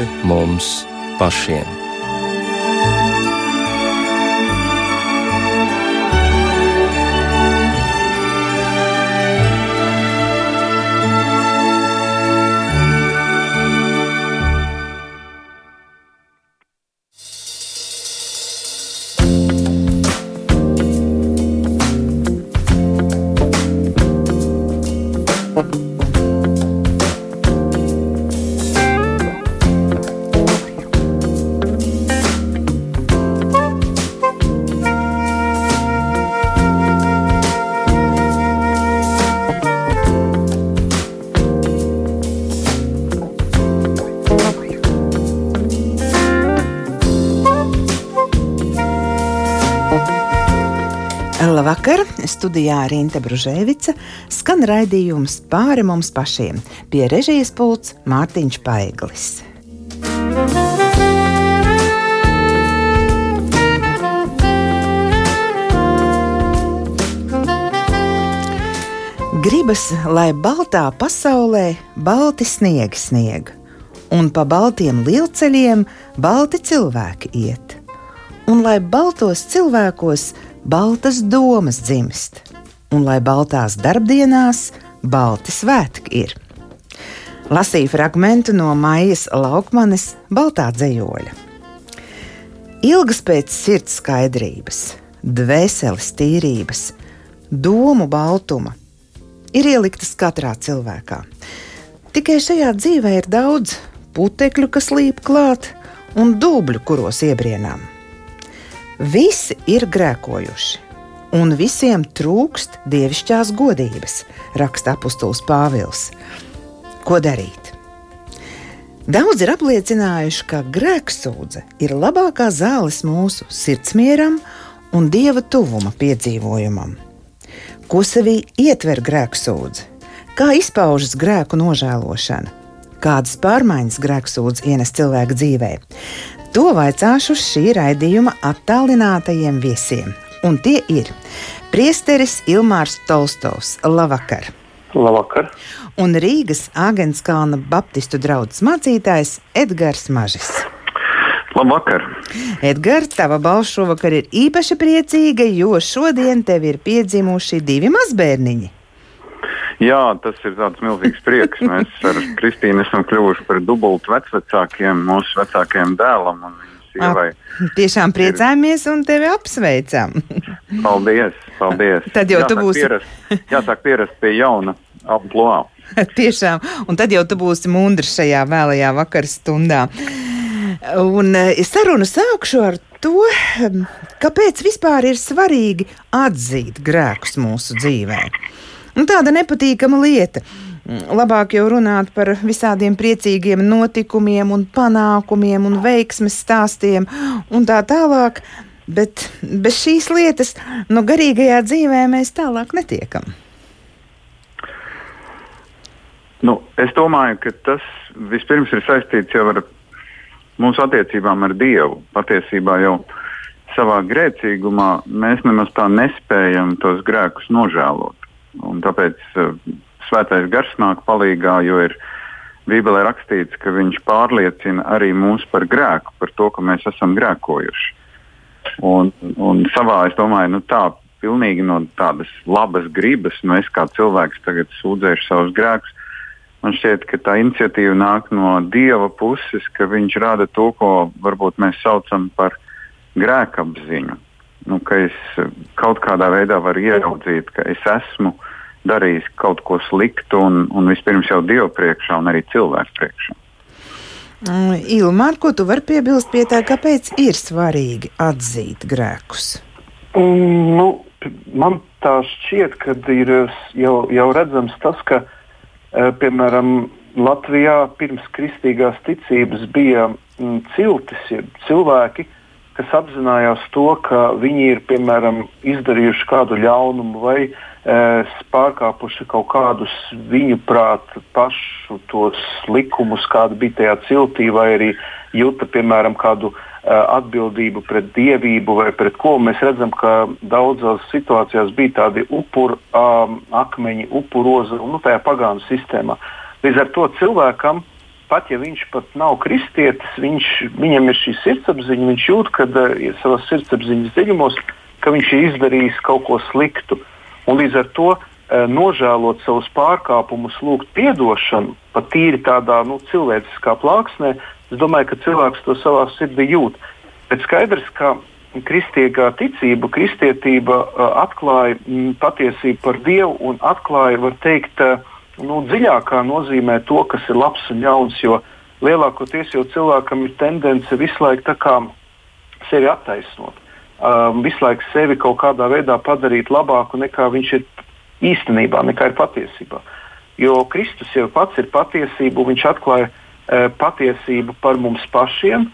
pāri mums pašiem. Studijā Rīta Brunēvica skan raidījums pāri mums pašiem. Pie režijas pults Mārtiņš Paiglis. Gribas, lai baltā pasaulē balti sniegi snieg, un pa baltiem lielceļiem balti cilvēki iet, un lai baltos cilvēkos baltas domas dzimst, un lai baltās darbdienās balti svētki ir. Lasīju fragment no Maijas Laukmanes Baltā dzējoļa. Ilgas pēc sirds skaidrības, dvēseles tīrības, domu baltuma ir ieliktas katrā cilvēkā. Tikai šajā dzīvē ir daudz putekļu, kas līp klāt, un dubļu, kuros iebrienām. Visi ir grēkojuši, un visiem trūkst dievišķās godības, raksta apustulis Pāvils. Ko darīt? Daudz ir apliecinājuši, ka grēksūdze ir labākā zāles mūsu sirdsmieram un dieva tuvuma piedzīvojumam. Ko sevī ietver grēksūdze? Kā izpaužas grēku nožēlošana? Kādas pārmaiņas grēksūdze ienes cilvēka dzīvē? To vaicāšu šī raidījuma attālinātajiem viesiem. Un tie ir Priesteris Ilmārs Tolstovs. Labvakar! Labvakar! Un Rīgas Āgenskalna Baptistu draugs mācītājs Edgars Mažis. Labvakar! Edgars, tava balss šovakar ir īpaši priecīga, jo šodien tev ir piedzimuši divi mazbērniņi. Jā, tas ir tāds milzīgs prieks. Mēs ar Kristīnu esam kļuvuši par dubultu vecākiem mūsu vecākajam dēlam. Sievai. Tiešām priecājamies un tevi apsveicam. paldies, paldies. Tad jau jāsāk tu būsi. Pierast, jāsāk pierast pie jauna aploā. Tiešām, un tad jau tu būsi mundrs šajā vēlajā vakar stundā. Un es sarunu sākšu ar to, kāpēc vispār ir svarīgi atzīt grēkus mūsu dzīvēm. Un tāda nepatīkama lieta. Labāk jau runāt par visādiem priecīgiem notikumiem, un panākumiem un veiksmes stāstiem un tā tālāk, bet bez šīs lietas no garīgajā dzīvē mēs tālāk netiekam. Nu, es domāju, ka tas vispirms ir saistīts jau ar mūsu attiecībām ar Dievu. Patiesībā jau savā grēcīgumā mēs nemaz tā nespējam tos grēkus nožēlot. Un tāpēc uh, svētais gars nāk palīdzīgā, jo ir Bībelē rakstīts, ka viņš pārliecina arī mūs par grēku, par to, ka mēs esam grēkojuši. Un, un savā, es domāju, nu, tā pilnīgi no tādas labas gribas, nu, es kā cilvēks tagad sūdzēšu savus grēkus. Man šķiet, ka tā iniciatīva nāk no Dieva puses, ka viņš rada to, ko varbūt mēs saucam par grēkapziņu nu, ka es eh, kaut kādā veidā varu ieraudzīt, ka es esmu darījis kaut ko sliktu un, un vispirms jau Dievu priekšā un arī cilvēku priekšā. Mm, Ilmār, ko tu vari piebilst pie tā, kāpēc ir svarīgi atzīt grēkus? Mm, nu, man tā šķiet, ka ir jau, jau redzams tas, ka, e, piemēram, Latvijā pirms kristīgās ticības bija mm, ciltis, cilvēki, kas apzinājās to, ka viņi ir piemēram izdarījuši kādu ļaunumu vai e, pārkāpuši kaut kādus viņu prātu pašu tos likumus, kāda bija tajā ciltī, vai arī jūta piemēram kādu e, atbildību pret dievību vai pret ko. Mēs redzam, ka daudzās situācijās bija tādi upuru um, akmeņi, upuroza un nu, tajā pagānu sistēmā. Līdz ar to cilvēkam pat ja viņš pat nav kristietis, viņš, viņam ir šī sirdsapziņa, viņš jūt, ka uh, savā sirdsapziņas dziļumos, ka viņš ir izdarījis kaut ko sliktu. Un līdz ar to uh, nožēlot savus pārkāpumus, lūgt atdošanu, pat tīri tādā nu, cilvēciskā plāksnē, es domāju, ka cilvēks to savā sirdī jūt. Bet skaidrs, ka kristīgā ticība, kristietība atklāja patiesību par Dievu un atklāja, var teikt, nu, dziļākā nozīmē to, kas ir labs un ļauns. Jo lielākoties jau cilvēkam ir tendence visu laiku sevi attaisnot, um, visu laiku sevi kaut kādā veidā padarīt labāku nekā viņš ir īstenībā, nekā ir patiesībā. Jo Kristus jau pats ir patiesība, viņš atklāja e, patiesību par mums pašiem,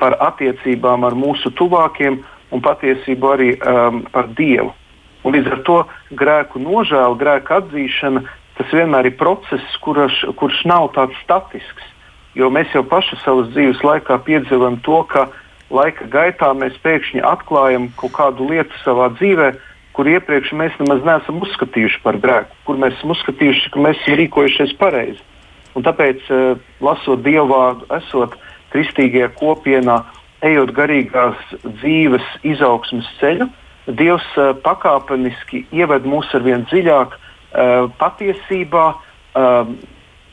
par attiecībām ar mūsu tuvākiem un patiesību arī um, par Dievu. Un līdz ar to grēku nožēla, grēku atzīšana, tas vienmēr ir process, kurš, kurš nav tāds statisks. Jo mēs jau paši savas dzīves laikā piedzīvojam to, ka laika gaitā mēs pēkšņi atklājam kaut kādu lietu savā dzīvē, kur iepriekš mēs nemaz neesam uzskatījuši par grēku, kur mēs esam uzskatījuši, ka mēs esam rīkojušies pareizi. Un tāpēc, uh, lasot dievu vārdu, esot kristīgajā kopienā, ejot garīgās dzīves izaugsmes ceļu, Dievs uh, pakāpeniski ieved mūs ar vien dziļāk uh, patiesībā, uh,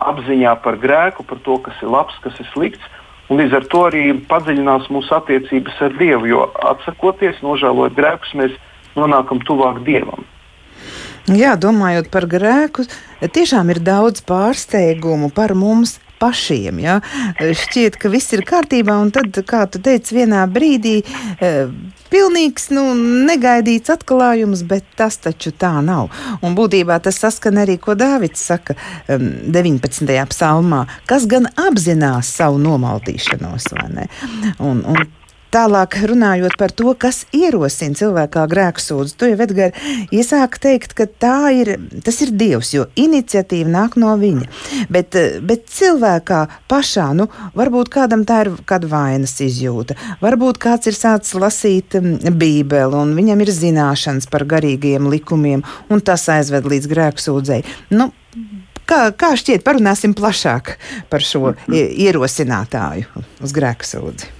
apziņā par grēku, par to, kas ir labs, kas ir slikts. Un līdz ar to arī padziļinās mūsu attiecības ar Dievu, jo atsakoties, nožēlojot grēkus, mēs nonākam tuvāk Dievam. Jā, domājot par grēku, tiešām ir daudz pārsteigumu par mums pašiem. Ja? Šķiet, ka viss ir kārtībā, un tad, kā tu teici, vienā brīdī. E, Pilnīgs, nu, negaidīts atklājums, bet tas taču tā nav. Un būtībā tas saskan arī, ko Dāvids saka um, 19. psalmā, kas gan apzinās savu nomaldīšanos, vai ne? Un, un Tālāk runājot par to, kas ierosina cilvēkā grēku sūdzu, tu jau Edgar iesāk teikt, ka tā ir, tas ir Dievs, jo iniciatīva nāk no viņa. Bet, bet cilvēkā pašā, nu, varbūt kādam tā ir kāda vainas izjūta, varbūt kāds ir sācis lasīt bībeli un viņam ir zināšanas par garīgiem likumiem, un tas aizved līdz grēku sūdzēji. Nu, Kā, kā šķiet, parunāsim plašāk par šo ierosinātāju uz grēku sūdzi?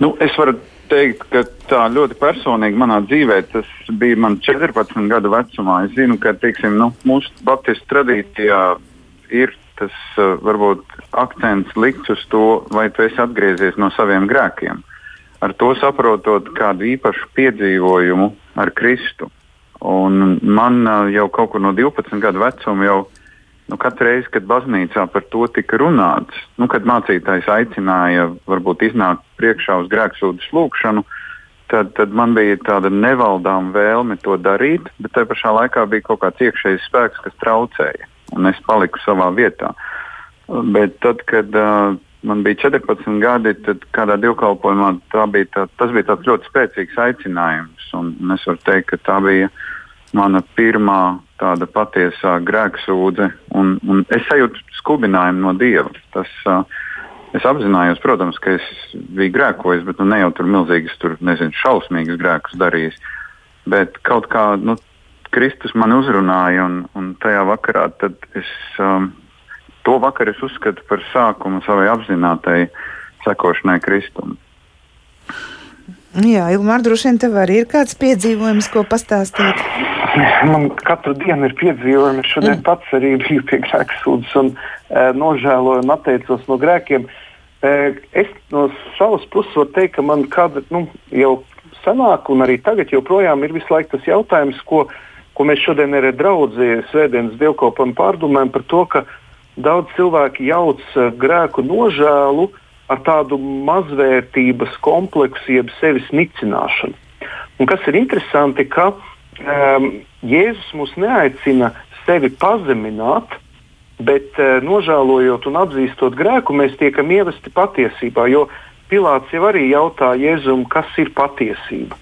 Nu, es varu teikt, ka tā ļoti personīgi manā dzīvē tas bija man 14 gadu vecumā. Es zinu, ka teiksim, nu, mūsu baptistu tradīcijā ir tas uh, varbūt akcents likts uz to, vai tu esi atgriezies no saviem grēkiem. Ar to saprotot kādu īpašu piedzīvojumu ar Kristu. Un man uh, jau kaut kur no 12 gadu vecuma jau nu, katru reizi, kad baznīcā par to tika runāts, nu, kad mācītājs aicināja varbūt iznākt priekšā uz grēksūdas lūgšanu, tad, tad man bija tāda nevaldāma vēlme to darīt, bet tajā pašā laikā bija kaut kāds iekšējs spēks, kas traucēja, un es paliku savā vietā. Bet tad, kad uh, man bija 14 gadi, tad kādā divkalpojumā bija tā, tas bija ļoti spēcīgs aicinājums, un es varu teikt, ka tā bija mana pirmā tāda patiesā grēksūdze, un, un es sajūtu skubinājumu no Dieva. Tas, uh, es apzinājos, protams, ka es biju grēkojis, bet nu, ne jau tur milzīgas, tur, nezinu, šausmīgas grēkus darījis. Bet kaut kā nu, Kristus man uzrunāja, un, un tajā vakarā es, um, to vakaru uzskatu par sākumu savai apzinātai sekošanai Kristum. Jā, Ilmār, droši vien tev arī ir kāds piedzīvojums, ko pastāstīt. Man katru dienu ir piedzīvojumi. Šodien mm. pats arī biju pie grēksūdzes un e, nožēloju un atteicos no grēkiem. E, es no savas puses varu teikt, ka man kāda, nu, jau senāk un arī tagad joprojām ir visu laiku tas jautājums, ko, ko mēs šodien arī draudzē svētdienas dievkalpam pārdomājam par to, ka daudz cilvēki jauc e, grēku nožēlu ar tādu mazvērtības kompleksu, jeb sevis nicināšanu. Un kas ir interesanti, ka um, Jēzus mūs neaicina sevi pazemināt, bet uh, nožēlojot un atzīstot grēku, mēs tiekam ievesti patiesībā. Jo Pilārs jau arī jautā Jēzum, kas ir patiesība.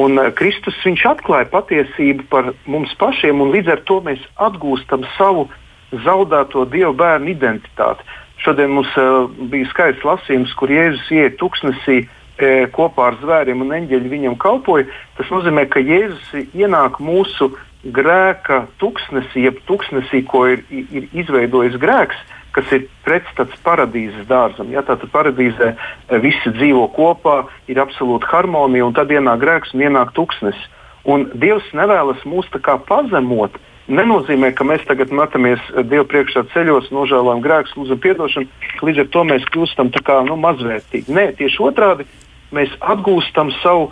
Un uh, Kristus atklāja patiesību par mums pašiem, un līdz ar to mēs atgūstam savu zaudēto dievu bērnu identitāti. Šodien mums uh, bija skaists lasījums, kur Jēzus iet tuksnesī uh, kopā ar zvēriem un eņģeļi viņam kalpoja, tas nozīmē, ka Jēzus ienāk mūsu grēka tuksnesī, jeb tuksnesī, ko ir, ir izveidojis grēks, kas ir pretstats paradīzes dārzam. Ja, tātad paradīzē eh, visi dzīvo kopā, ir absolūta harmonija, un tad ienāk grēks un ienāk tuksnesis. Un Dievs nevēlas mūs tā kā pazemot. Nenozīmē, ka mēs tagad metamies eh, Dieva priekšā ceļos, nožēlojam grēkus, lūdzam atdošanu, līdz ar to mēs kļūstam kā, nu, mazvērtīgi. Nē, tieši otrādi mēs atgūstam savu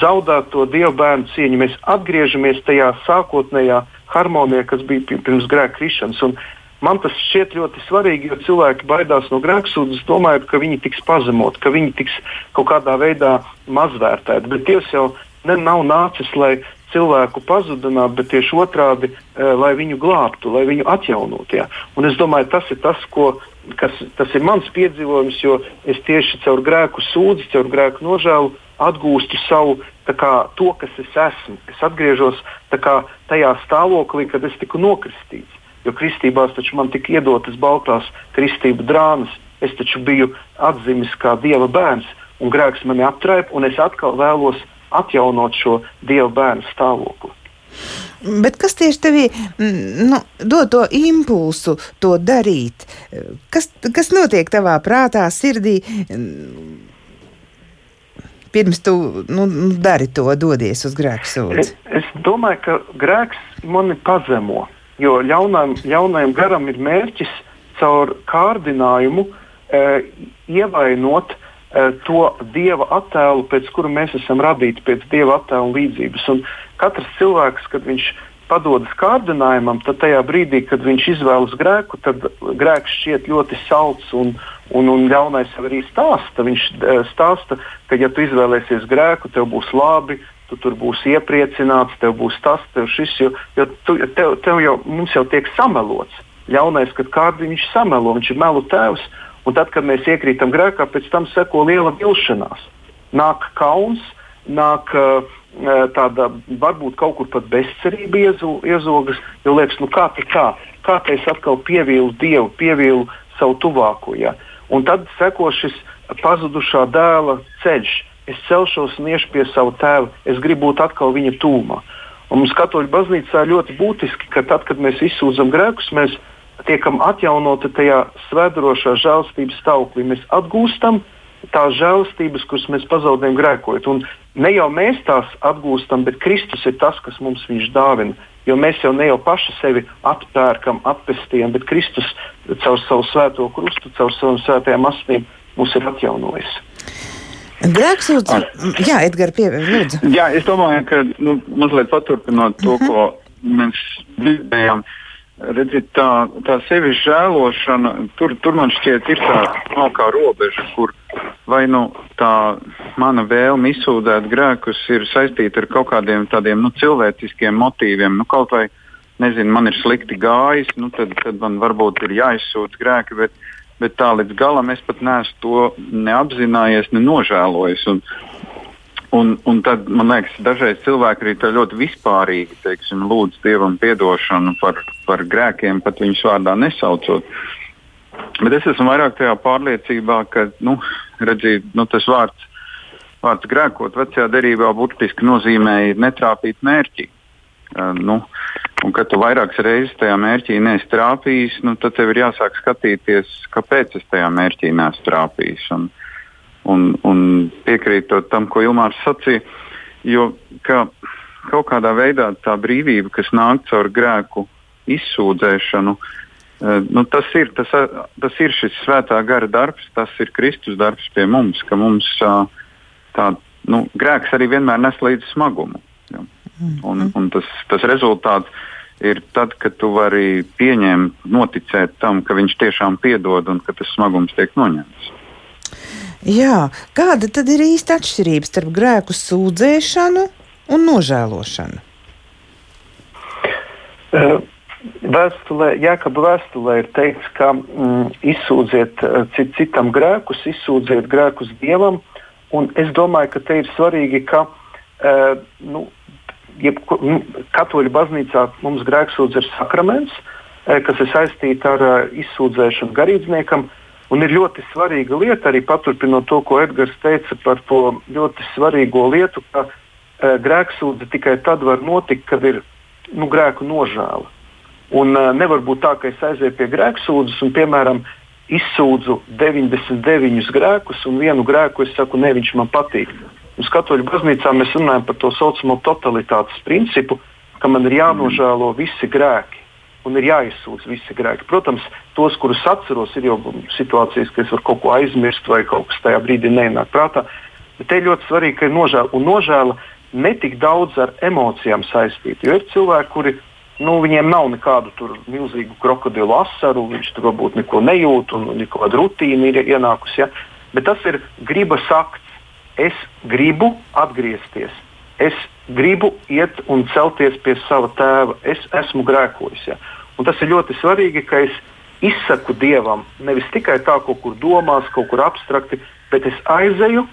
zaudēto dievu bērnu cieņu. Mēs atgriežamies tajā sākotnējā harmonijā, kas bija pirms grēka krišanas. Un Man tas šķiet ļoti svarīgi, jo cilvēki baidās no grēksūdzes, domājot, ka viņi tiks pazemot, ka viņi tiks kaut kādā veidā mazvērtēti. Bet Dievs jau ne, nav nācis, lai cilvēku pazudinātu, bet tieši otrādi, e, lai viņu glābtu, lai viņu atjaunotu. Ja? Un es domāju, tas ir tas, ko, kas, tas ir mans piedzīvojums, jo es tieši caur grēku sūdzi, caur grēku nožēlu atgūstu savu kā, to, kas es esmu. Es atgriežos kā, tajā stāvoklī, kad es tiku nokristīts. Jo kristībās taču man tika iedotas baltās kristību drāmas. Es taču biju atzīmis kā dieva bērns, un grēks mani aptraipa, un es atkal vēlos atjaunot šo dieva bērnu stāvokli. Bet kas tieši tevī mm, nu, dod to impulsu, to darīt? Kas, kas notiek tavā prātā, sirdī? Pirms tu nu, dari to, dodies uz grēku sūdzi. Es, es domāju, ka grēks mani pazemo. Jo ļaunam, ļaunajam garam ir mērķis caur kārdinājumu e, ievainot e, to dieva attēlu, pēc kura mēs esam radīti, pēc dieva attēla līdzības. Un katrs cilvēks, kad viņš padodas kārdinājumam, tad tajā brīdī, kad viņš izvēlas grēku, tad grēks šķiet ļoti salds un, un, un ļaunais arī stāsta. Viņš e, stāsta, ka ja tu izvēlēsies grēku, tev būs labi, tu tur būsi iepriecināts, tev būs tas, tev šis, jo, jo tu, tev, tev jau, mums jau tiek samelots. Ļaunais, kad kādu viņš samelo, viņš ir melu tēvs, un tad, kad mēs iekrītam grēkā, pēc tam seko liela vilšanās. Nāk kauns, nāk uh, tāda varbūt kaut kur pat bezcerība iezogas, jo liekas, nu kā tā kā, kā tā es atkal pievīlu Dievu, pievīlu savu tuvāko. Ja? Un tad seko šis pazudušā dēla ceļš es celšos un iešu pie sava tēva, es gribu būt atkal viņa tūmā. Un mums katoļu baznīcā ļoti būtiski, ka tad, kad mēs izsūdzam grēkus, mēs tiekam atjaunoti tajā svētdrošā žēlstības stāvoklī. Mēs atgūstam tās žēlstības, kuras mēs pazaudējam grēkojot. Un ne jau mēs tās atgūstam, bet Kristus ir tas, kas mums viņš dāvina. Jo mēs jau ne jau paši sevi atpērkam, atpestījam, bet Kristus caur savu svēto krustu, caur savām svētajām astīm mūs ir atjaunojis. Grēksūdz, jā, Edgars, pievienot. Jā, es domāju, ka nu, mazliet paturpinot to, uh -huh. ko mēs dzirdējām. Redziet, tā, tā sevis žēlošana, tur, tur man šķiet, ir tā smalkā robeža, kur vai nu tā mana vēlme izsūdzēt grēkus ir saistīta ar kaut kādiem tādiem nu, cilvēciskiem motīviem. Nu, kaut vai, nezinu, man ir slikti gājis, nu, tad, tad man varbūt ir jāizsūdz grēki, bet bet tā līdz galam es pat neesmu to neapzinājies, ne nožēlojis. Un, un, un tad man liekas, dažreiz cilvēki arī ļoti vispārīgi teiksim, lūdz dievam atdošanu par, par grēkiem, pat viņus vārdā nesaucot. Bet es esmu vairāk tajā pārliecībā, ka nu, redzīt, nu, tas vārds, vārds grēkot vecajā derībā burtiski nozīmēja netrāpīt mērķi. Uh, nu, Un, kad tu vairākas reizes tajā mērķī neesi trāpījis, nu, tad tev ir jāsāk skatīties, kāpēc es tajā mērķī neesmu trāpījis. Un, un, un piekrītot tam, ko Ilmārs sacīja, jo ka kaut kādā veidā tā brīvība, kas nāk caur grēku izsūdzēšanu, eh, nu, tas, ir, tas, tas ir šis svētā gara darbs, tas ir Kristus darbs pie mums, ka mums tā, nu, grēks arī vienmēr nes līdzi smagumu. Ja. Un, un tas, tas rezultāts ir tad, kad tu vari pieņemt, noticēt tam, ka viņš tiešām piedod un ka tas smagums tiek noņemts. Jā, kāda tad ir īsta atšķirība starp grēku sūdzēšanu un nožēlošanu? Uh, vēstulē, Jākaba vēstulē ir teikts, ka mm, izsūdziet uh, cit, citam grēkus, izsūdziet grēkus dievam. Es domāju, ka te ir svarīgi, ka uh, nu, jebko, nu, katoļu baznīcā mums grēksūdz ir sakraments, eh, kas ir saistīts ar uh, izsūdzēšanu garīdzniekam. Un ir ļoti svarīga lieta, arī paturpinot to, ko Edgars teica par to ļoti svarīgo lietu, ka uh, grēksūdze tikai tad var notikt, kad ir nu, grēku nožēla. Un uh, nevar būt tā, ka es aizēju pie grēksūdzes un, piemēram, izsūdzu 99 grēkus un vienu grēku es saku, ne, viņš man patīk. Uz katoļu baznīcā mēs runājam par to saucamo totalitātes principu, ka man ir jānožēlo visi grēki un ir jāizsūdz visi grēki. Protams, tos, kurus atceros, ir jau situācijas, ka es varu kaut ko aizmirst vai kaut kas tajā brīdī nenāk prātā. Bet te ļoti svarīgi, ka ir nožēla. Un nožēla ne tik daudz ar emocijām saistīta. Jo ir cilvēki, kuri nu, viņiem nav nekādu milzīgu krokodilu asaru, viņš tur varbūt neko nejūt un neko rutīna ir ienākusi. Ja? Bet tas ir gribas akts. Es gribu atgriezties. Es gribu iet un celties pie sava tēva. Es esmu grēkojis. Ja? Un tas ir ļoti svarīgi, ka es izsaku dievam nevis tikai tā, kaut kur domās, kaut kur abstrakti, bet es aizeju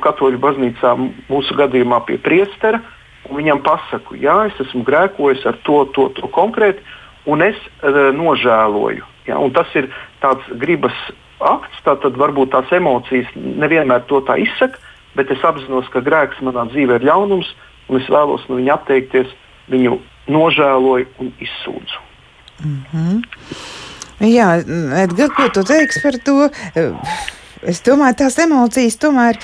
katoļu baznīcā, mūsu gadījumā pie priestera, un viņam pasaku, jā, es esmu grēkojis ar to, to, to konkrēti, un es uh, nožēloju. Ja? Un tas ir tāds gribas akts, tad varbūt tās emocijas nevienmēr to tā izsaka, bet es apzinos, ka grēks manā dzīvē ir ļaunums, un es vēlos no viņa atteikties, viņu nožēloju un izsūdzu. Mm -hmm. Jā, Edgars, ko tu teiksi par to? Es domāju, tās emocijas tomēr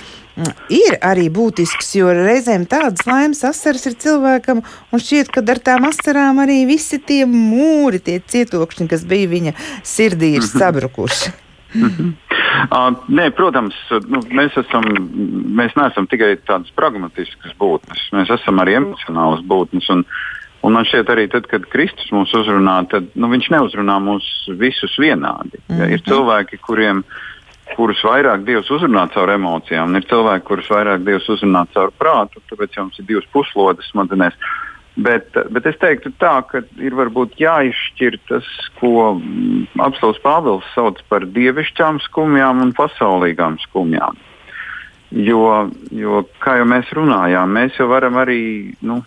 ir arī būtisks, jo reizēm tādas laimes asaras ir cilvēkam, un šķiet, ka ar tām asarām arī visi tie mūri, tie cietokšņi, kas bija viņa sirdī, ir mhm. sabrukuši. Uh, nē, protams, nu, mēs, esam, mēs neesam tikai tādas pragmatiskas būtnes, mēs esam arī emocionālas būtnes. Un, un man šķiet, arī tad, kad Kristus mūs uzrunā, tad nu, viņš neuzrunā mūs visus vienādi. Ja, ir mhm. cilvēki, kuriem kurus vairāk Dievs uzrunā caur emocijām, un ir cilvēki, kurus vairāk Dievs uzrunā caur prātu, tāpēc jums ir divas puslodes smadzenēs. Bet, bet es teiktu tā, ka ir varbūt jāizšķir tas, ko mm, apelsīns Pāvils sauc par dievišķām skumjām un pasaulīgām skumjām. Jo, jo, kā jau mēs runājām, mēs jau varam arī, nu,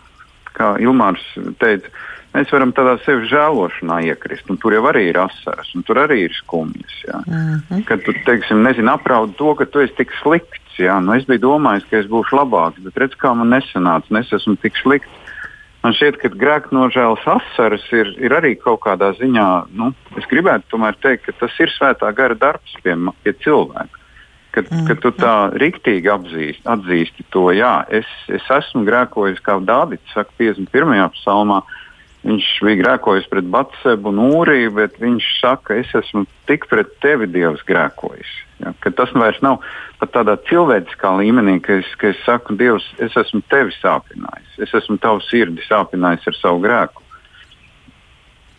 kā Ilmārs teica, mēs varam tādā sevi žēlošanā iekrist. Tur jau arī ir asaras, un tur arī ir skumjas. Ja. Mm -hmm. Kad tu teiksim, nezini, apraud to, ka tu esi tik slikts. Ja. Nu, es biju domājis, ka es būšu labāks, bet redz, kā man nesanāca, es esmu tik slikts. Man šķiet, ka grēknožēlas asaras ir, ir arī kaut kādā ziņā, nu, es gribētu tomēr teikt, ka tas ir svētā gara darbs pie, pie cilvēka. Kad, mm. kad tu tā rīktīgi apzīst, atzīsti to, jā, es, es esmu grēkojis, kā Dārvids saka, 51. psalmā, Viņš bija grēkojis pret Batsebu un Ūriju, bet viņš saka, es esmu tik pret tevi Dievs grēkojis. Ja, tas vairs nav pat tādā cilvēciskā līmenī, ka es, ka es saku, Dievs, es esmu tevi sāpinājis, es esmu tavu sirdi sāpinājis ar savu grēku.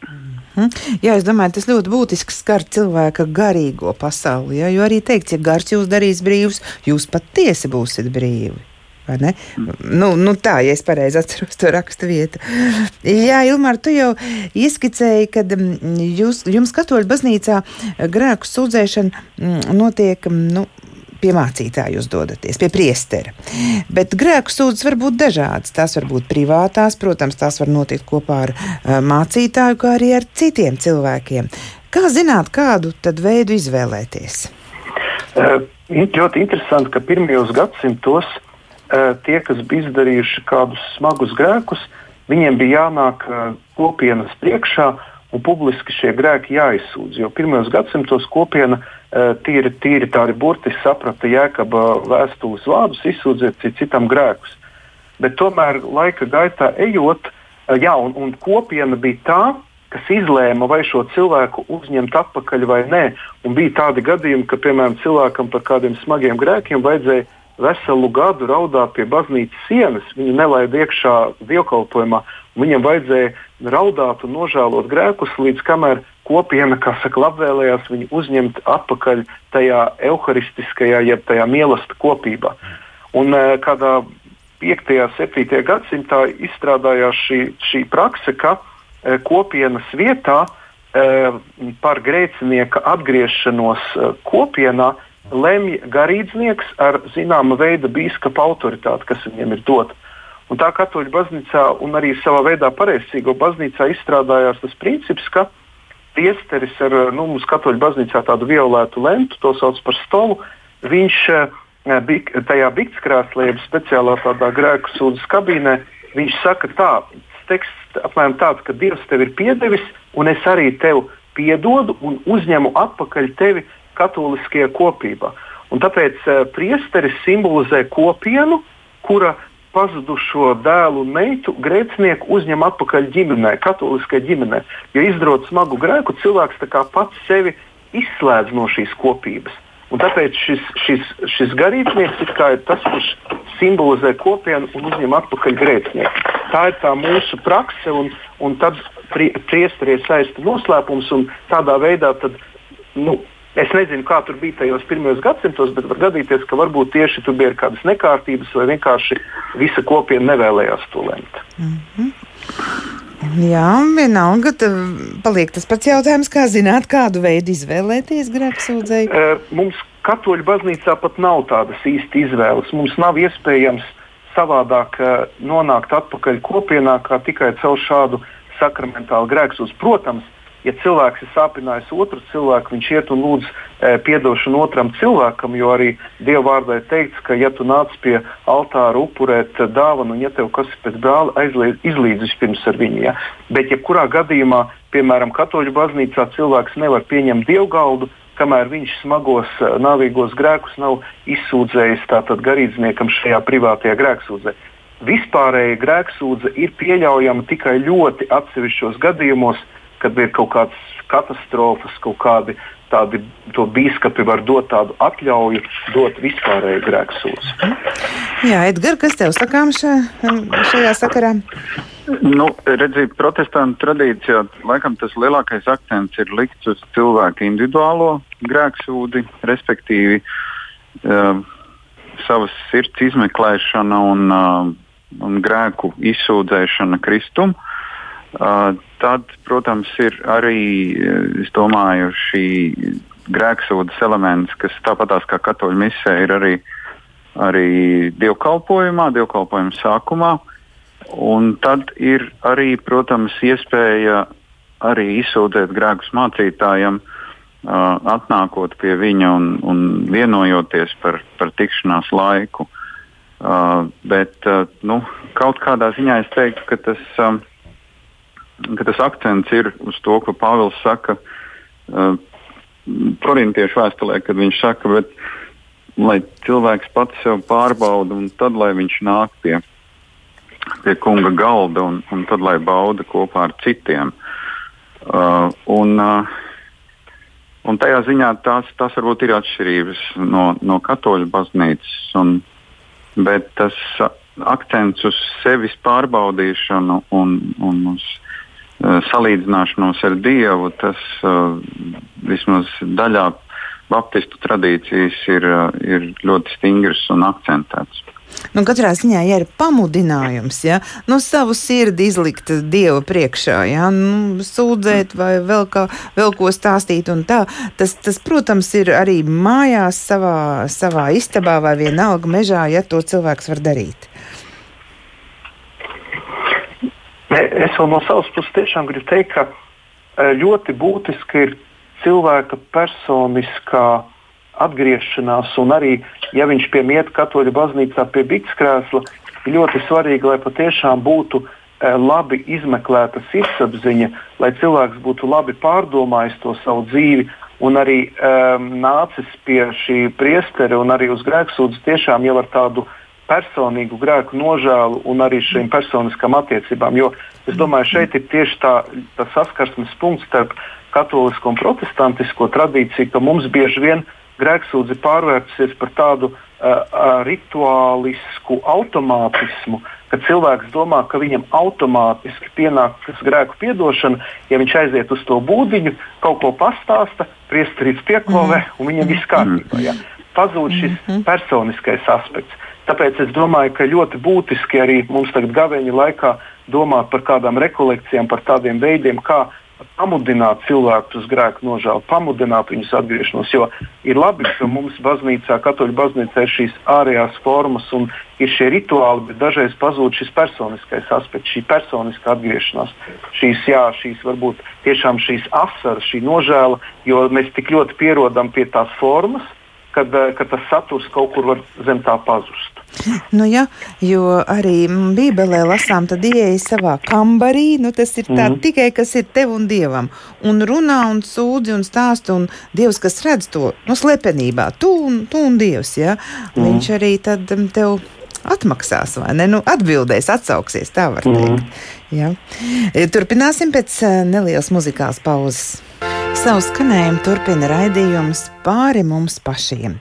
Mhm. Jā, es domāju, tas ļoti būtiski skar cilvēka garīgo pasauli. Ja? Jo arī teikts, ja gars jūs darīs brīvus, jūs patiesi būsiet brīvi. Nu, nu tā, ja es pareizi atceros to rakstu vietu. Jā, Ilmār, tu jau ieskicēji, ka mm, jūs, jums katoļu baznīcā grēku sūdzēšana mm, notiek. Mm, nu, pie mācītāja jūs dodaties, pie priestera. Bet grēku sūdzes var būt dažādas. Tās var būt privātās, protams, tās var notikt kopā ar uh, mācītāju, kā arī ar citiem cilvēkiem. Kā zināt, kādu veidu izvēlēties? Uh, ļoti interesanti, ka pirmajos gadsimtos uh, Eh, tie, kas bija izdarījuši kādus smagus grēkus, viņiem bija jānāk eh, kopienas priekšā un publiski šie grēki jāizsūdz. Jo pirmajos gadsimtos kopiena eh, tīri, tīri tādi burtiski saprata jēkaba vēstules vārdus, izsūdziet citam grēkus. Bet tomēr laika gaitā ejot, jā, un, un kopiena bija tā, kas izlēma, vai šo cilvēku uzņemt atpakaļ vai nē. Un bija tādi gadījumi, ka, piemēram, cilvēkam par kādiem smagiem grēkiem vajadzēja veselu gadu raudāt pie baznīcas sienas, viņu nelaida iekšā dievkalpojumā. Viņam vajadzēja raudāt un nožēlot grēkus, līdz kamēr kopiena, kā saka, labvēlējās viņu uzņemt atpakaļ tajā evaharistiskajā, jeb tajā mīlestības kopībā. Un e, kādā 5. un 7. gadsimtā izstrādājās šī, šī prakse, ka e, kopienas vietā e, par grēcinieka atgriešanos kopienā lemj garīdznieks ar zināma veida biskupa autoritāti, kas viņam ir dota. Un tā katoļu baznīcā un arī savā veidā pareizcīgo baznīcā izstrādājās tas princips, ka priesteris ar nu, mums katoļu baznīcā tādu violētu lentu, to sauc par stolu, viņš eh, tajā biktskrēslē, jeb speciālā tādā grēku sūdzes kabīnē, viņš saka tā, teksts apmēram tāds, ka Dievs tev ir piedevis, un es arī tev piedodu un uzņemu atpakaļ tevi katoliskajā kopībā. Un tāpēc uh, priesteris simbolizē kopienu, kura pazudušo dēlu un meitu grēcinieku uzņem atpakaļ ģimenē, katoliskajā ģimenē. Jo izdarot smagu grēku, cilvēks pats sevi izslēdz no šīs kopības. Un tāpēc šis, šis, šis garīdznieks ir tas, kurš simbolizē kopienu un uzņem atpakaļ grēcinieku. Tā ir tā mūsu prakse, un, un tad priesteri ir saista noslēpums, un tādā veidā tad, nu, Es nezinu, kā tur bija tajos pirmajos gadsimtos, bet var gadīties, ka varbūt tieši tur bija kādas nekārtības, vai vienkārši visa kopiena nevēlējās to lemt. Mm -hmm. Jā, vienalga, paliek tas pats jautājums, kā zināt, kādu veidu izvēlēties grēksūdzēju. E, mums katoļu baznīcā pat nav tādas īsti izvēles. Mums nav iespējams savādāk nonākt atpakaļ kopienā, kā tikai caur šādu sakramentālu grēksūdzi. Protams, ja cilvēks ir sāpinājis otru cilvēku, viņš iet un lūdz e, piedošanu otram cilvēkam, jo arī Dieva vārdā ir teikts, ka, ja tu nāc pie altāra upurēt dāvanu, un ja tev kas ir pēc brāli, izlīdz vispirms ar viņu. Ja? Bet, jebkurā gadījumā, piemēram, katoļu baznīcā cilvēks nevar pieņemt dievgaldu, kamēr viņš smagos, e, nāvīgos grēkus nav izsūdzējis tātad garīdzniekam šajā privātajā grēksūdzē. Vispārēja grēksūdze ir pieļaujama tikai ļoti atsevišķos gadījumos, kad ir kaut kādas katastrofas, kaut kādi tādi biskupi var dot tādu atļauju, dot vispārēju grēku sūdzību. Jā, Edgars, kas tev sakām šā, šajā sakarā? Nu, redziet, protestantu tradīcijā laikam tas lielākais akcents ir likts uz cilvēku individuālo grēksūdi, respektīvi uh, savas sirds izmeklēšana un, uh, un grēku izsūdzēšana Kristum. Uh, tad, protams, ir arī domāju, šī grēksūdas elements, kas tāpatās kā katoļu misē ir arī, arī dievkalpojumā, dievkalpojuma sākumā. Un tad ir arī, protams, iespēja arī izsūtīt grēkus mācītājiem, uh, atnākot pie viņa un, un vienojoties par, par tikšanās laiku. Uh, bet uh, nu, kaut kādā ziņā es teiktu, ka tas. Um, ka tas akcents ir uz to, ko Pāvils saka uh, korintiešu vēstulē, kad viņš saka, bet, lai cilvēks pats sev pārbauda un tad lai viņš nāk pie, pie kunga galda un, un tad lai bauda kopā ar citiem. Uh, un, uh, un tajā ziņā tās, tās varbūt ir atšķirības no, no katoļu baznīcas, un, bet tas akcents uz sevis pārbaudīšanu un, un uz salīdzināšanos ar Dievu, tas uh, vismaz daļā baptistu tradīcijas ir, uh, ir ļoti stingrs un akcentēts. Nu, katrā ziņā, ja ir pamudinājums, ja, nu, savu sirdi izlikt Dieva priekšā, ja, nu, sūdzēt vai vēl, kā, vēl ko stāstīt, tā, tas, tas, protams, ir arī mājās, savā, savā istabā vai vienalga mežā, ja to cilvēks var darīt. Es vēl no savas puses tiešām gribu teikt, ka e, ļoti būtiski ir cilvēka personiskā atgriešanās, un arī, ja viņš piemiet katoļu baznīcā pie biktskrēsla, ir ļoti svarīgi, lai patiešām būtu e, labi izmeklēta sirdsapziņa, lai cilvēks būtu labi pārdomājis to savu dzīvi un arī um, nācis pie šī priestera un arī uz grēksūdzes tiešām jau ar tādu uh, personīgu grēku nožēlu un arī šīm personiskām attiecībām. Jo es domāju, šeit ir tieši tā, tā saskarsmes punkts starp katolisko un protestantisko tradīciju, ka mums bieži vien grēksūdzi pārvērtusies par tādu uh, rituālisku automātismu, ka cilvēks domā, ka viņam automātiski pienāks grēku piedošana, ja viņš aiziet uz to būdiņu, kaut ko pastāsta, priesterīts pieklāvē mm. un viņam viss kārtībā. Ja. Pazūd šis -hmm. personiskais aspekts. Tāpēc es domāju, ka ļoti būtiski arī mums tagad gaveņa laikā domāt par kādām rekolekcijām, par tādiem veidiem, kā pamudināt cilvēkus uz grēku nožēlu, pamudināt viņus atgriešanos. Jo ir labi, ka mums baznīcā, katoļu baznīcā ir šīs ārējās formas un ir šie rituāli, bet dažreiz pazūd šis personiskais aspekts, šī personiskā atgriešanās. Šīs, jā, šīs varbūt tiešām šīs asaras, šī nožēla, jo mēs tik ļoti pierodam pie tās formas, kad, kad tas saturs kaut kur var zem tā pazust. Nu, ja, jo arī Bībelē lasām, tad ieeja savā kambarī. Nu, tas ir tā, mm. tikai kas ir tev un dievam. Un runā un sūdzi un stāsta. Un dievs, kas redz to nu, slepenībā, tu un, tu un dievs. Ja? Mm. Viņš arī tad tev atmaksās, vai ne? Nu, atbildēs, atsauksies, tā var teikt. Mm. Ja? Turpināsim pēc nelielas muzikālas pauzes. Savu skanējumu turpina raidījums pāri mums pašiem.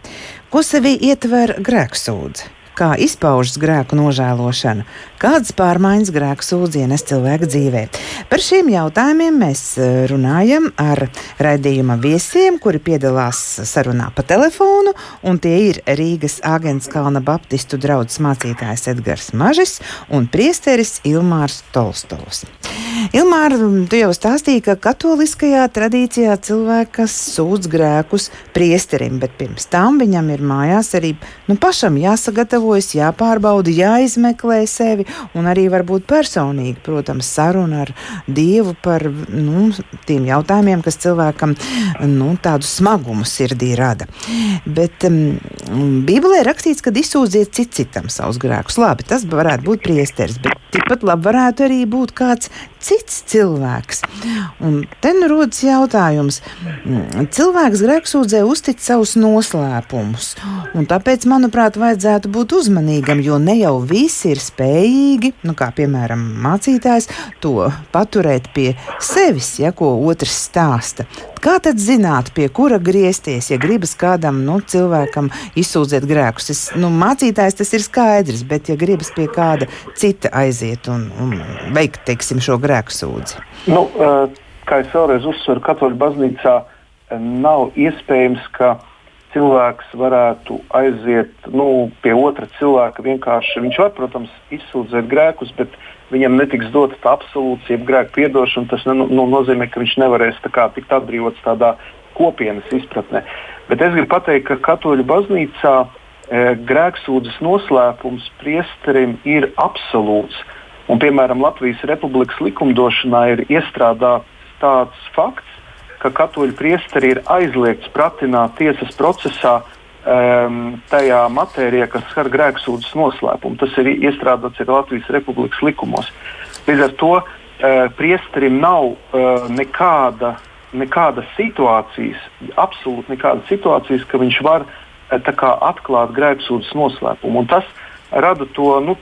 Ko sevī ietver grēksūdzi? Kā izpaužas grēku nožēlošana, kādas pārmaiņas grēku sūdzienas cilvēka dzīvē. Par šiem jautājumiem mēs e, runājam ar raidījuma viesiem, kuri piedalās sarunā pa telefonu, un tie ir Rīgas Āgens Kalna Baptistu draugs mācītājs Edgars Mažis un priesteris Ilmārs Tolstovs. Ilmāra, tu jau stāstīji, ka katoliskajā tradīcijā cilvēks sūdz grēkus priesterim, bet pirms tam viņam ir mājās arī nu, pašam jāsagatavojas, jāpārbauda, jāizmeklē sevi un arī varbūt personīgi, protams, saruna ar Dievu par nu, tiem jautājumiem, kas cilvēkam nu, tādu smagumu sirdī rada. Bet um, Bībelē rakstīts, ka izsūdziet cit citam savus grēkus. Labi, tas varētu būt priesteris, bet tikpat labi varētu arī būt kāds cits cilvēks. Un te nu rodas jautājums. Mm, cilvēks grēksūdzē uztic savus noslēpumus, un tāpēc, manuprāt, vajadzētu būt uzmanīgam, jo ne jau visi ir spējīgi, nu, kā piemēram mācītājs, to paturēt pie sevis, ja ko otrs stāsta. Kā tad zināt, pie kura griezties, ja gribas kādam nu, cilvēkam izsūdzēt grēkus? Es, nu, mācītājs tas ir skaidrs, bet ja gribas pie kāda cita aiziet un, un veikt teiksim, šo grēku sūdzi? Nu, kā es vēlreiz uzsveru, Katoļu baznīcā nav iespējams, ka cilvēks varētu aiziet nu, pie otra cilvēka. Vienkārši viņš var, protams, izsūdzēt grēkus, bet viņam netiks dota tā absolūcija, grēka piedošana. Tas ne, nu, nozīmē, ka viņš nevarēs kā, tikt atbrīvots tādā kopienas izpratnē. Bet es gribu pateikt, ka Katoļu baznīcā e, grēksūdzes noslēpums priesterim ir absolūts. Un, piemēram, Latvijas Republikas likumdošanā ir iestrādāts tāds fakts, ka katoļu priesteri ir aizliegts pratināt tiesas procesā um, tajā matērijā, kas skar grēksūdzes noslēpumu. Tas ir iestrādāts arī Latvijas Republikas likumos. Līdz ar to uh, priesterim nav uh, nekāda, nekāda situācijas, absolūti nekāda situācijas, ka viņš var uh, atklāt grēksūdzes noslēpumu. Un tas rada to nu,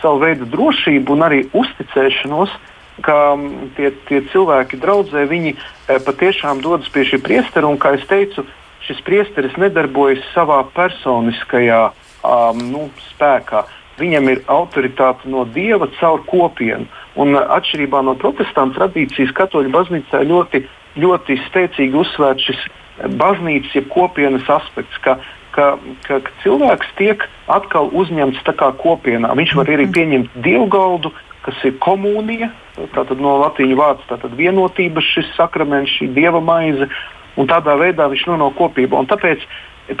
savu veidu drošību un arī uzticēšanos uh, ka mm, tie, tie cilvēki draudzē, viņi e, patiešām dodas pie šī priestera, un, kā jau teicu, šis priesteris nedarbojas savā personiskajā um, nu, spēkā. Viņam ir autoritāte no dieva caur kopienu. Un, atšķirībā no protestantu tradīcijas, katoļu baznīcā ļoti, ļoti spēcīgi uzsvērts šis baznīcas, jeb kopienas aspekts, ka, ka, ka, ka cilvēks tiek atkal uzņemts tā kā kopienā. Viņš var arī pieņemt dievgaldu, kas ir komunija, tātad no latīņu vārds tātad vienotība, šis sakraments, šī dieva maize, un tādā veidā viņš nonāk kopībā. Un tāpēc,